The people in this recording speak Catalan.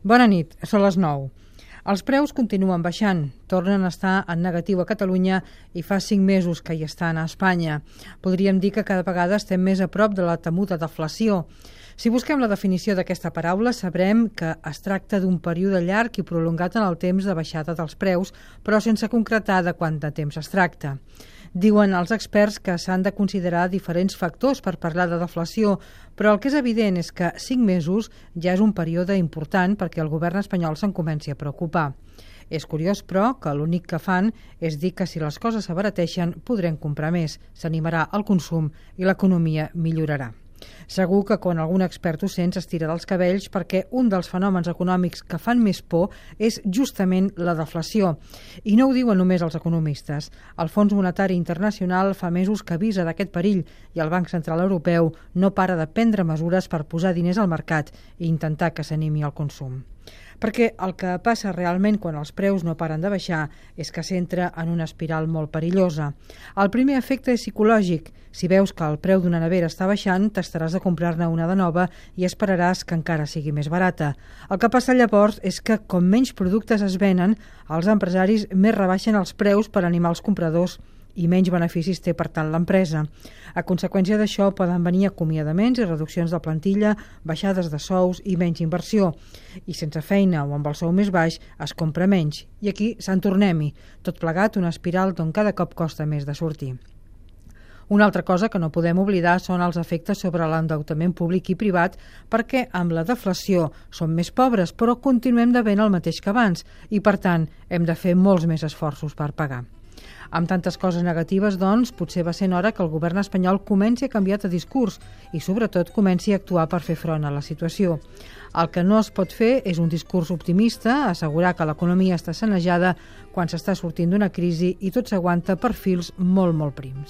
Bona nit, són les 9. Els preus continuen baixant, tornen a estar en negatiu a Catalunya i fa 5 mesos que hi estan a Espanya. Podríem dir que cada vegada estem més a prop de la temuda deflació. Si busquem la definició d'aquesta paraula, sabrem que es tracta d'un període llarg i prolongat en el temps de baixada dels preus, però sense concretar de quant de temps es tracta. Diuen els experts que s'han de considerar diferents factors per parlar de deflació, però el que és evident és que cinc mesos ja és un període important perquè el govern espanyol se'n comenci a preocupar. És curiós, però, que l'únic que fan és dir que si les coses s'abarateixen podrem comprar més, s'animarà el consum i l'economia millorarà. Segur que quan algun expert ho sent s'estira dels cabells perquè un dels fenòmens econòmics que fan més por és justament la deflació. I no ho diuen només els economistes. El Fons Monetari Internacional fa mesos que avisa d'aquest perill i el Banc Central Europeu no para de prendre mesures per posar diners al mercat i intentar que s'animi el consum perquè el que passa realment quan els preus no paren de baixar és que s'entra en una espiral molt perillosa. El primer efecte és psicològic. Si veus que el preu d'una nevera està baixant, t'estaràs de comprar-ne una de nova i esperaràs que encara sigui més barata. El que passa llavors és que com menys productes es venen, els empresaris més rebaixen els preus per animar els compradors i menys beneficis té per tant l'empresa. A conseqüència d'això poden venir acomiadaments i reduccions de plantilla, baixades de sous i menys inversió. I sense feina o amb el sou més baix es compra menys. I aquí se'n tornem-hi, tot plegat una espiral d'on cada cop costa més de sortir. Una altra cosa que no podem oblidar són els efectes sobre l'endeutament públic i privat perquè amb la deflació som més pobres però continuem devent el mateix que abans i per tant hem de fer molts més esforços per pagar. Amb tantes coses negatives, doncs, potser va ser hora que el govern espanyol comenci a canviar de discurs i, sobretot, comenci a actuar per fer front a la situació. El que no es pot fer és un discurs optimista, assegurar que l'economia està sanejada quan s'està sortint d'una crisi i tot s'aguanta per fils molt, molt prims.